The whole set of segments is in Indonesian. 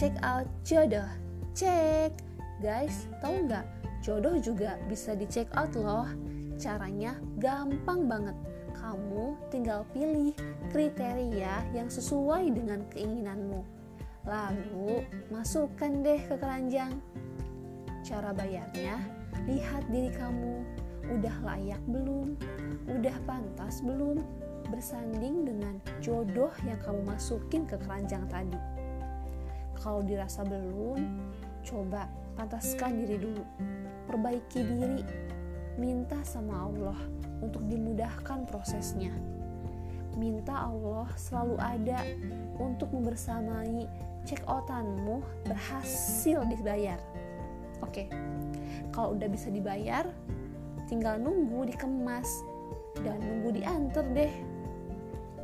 check out jodoh. Cek. Guys, tahu nggak? Jodoh juga bisa di check out loh. Caranya gampang banget. Kamu tinggal pilih kriteria yang sesuai dengan keinginanmu. Lalu masukkan deh ke keranjang. Cara bayarnya, lihat diri kamu udah layak belum, udah pantas belum bersanding dengan jodoh yang kamu masukin ke keranjang tadi. Kalau dirasa belum, coba pantaskan diri dulu, perbaiki diri, minta sama Allah untuk dimudahkan prosesnya. Minta Allah selalu ada untuk membersamai cek outanmu berhasil dibayar. Oke, kalau udah bisa dibayar, tinggal nunggu dikemas dan nunggu diantar deh.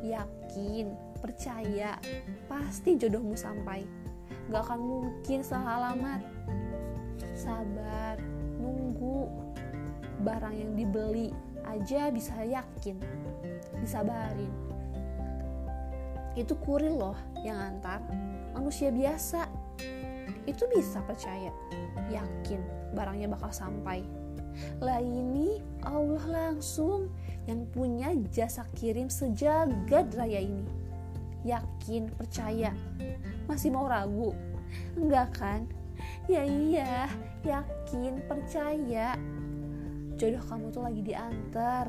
Yakin, percaya, pasti jodohmu sampai. Gak akan mungkin salah alamat. Sabar, nunggu. Barang yang dibeli aja bisa yakin. Disabarin. Itu kurir loh yang antar. Manusia biasa. Itu bisa percaya. Yakin barangnya bakal sampai. Lah ini Allah langsung yang punya jasa kirim sejagat raya ini. Yakin, percaya. Masih mau ragu? Enggak kan? Ya iya, yakin, percaya. Jodoh kamu tuh lagi diantar.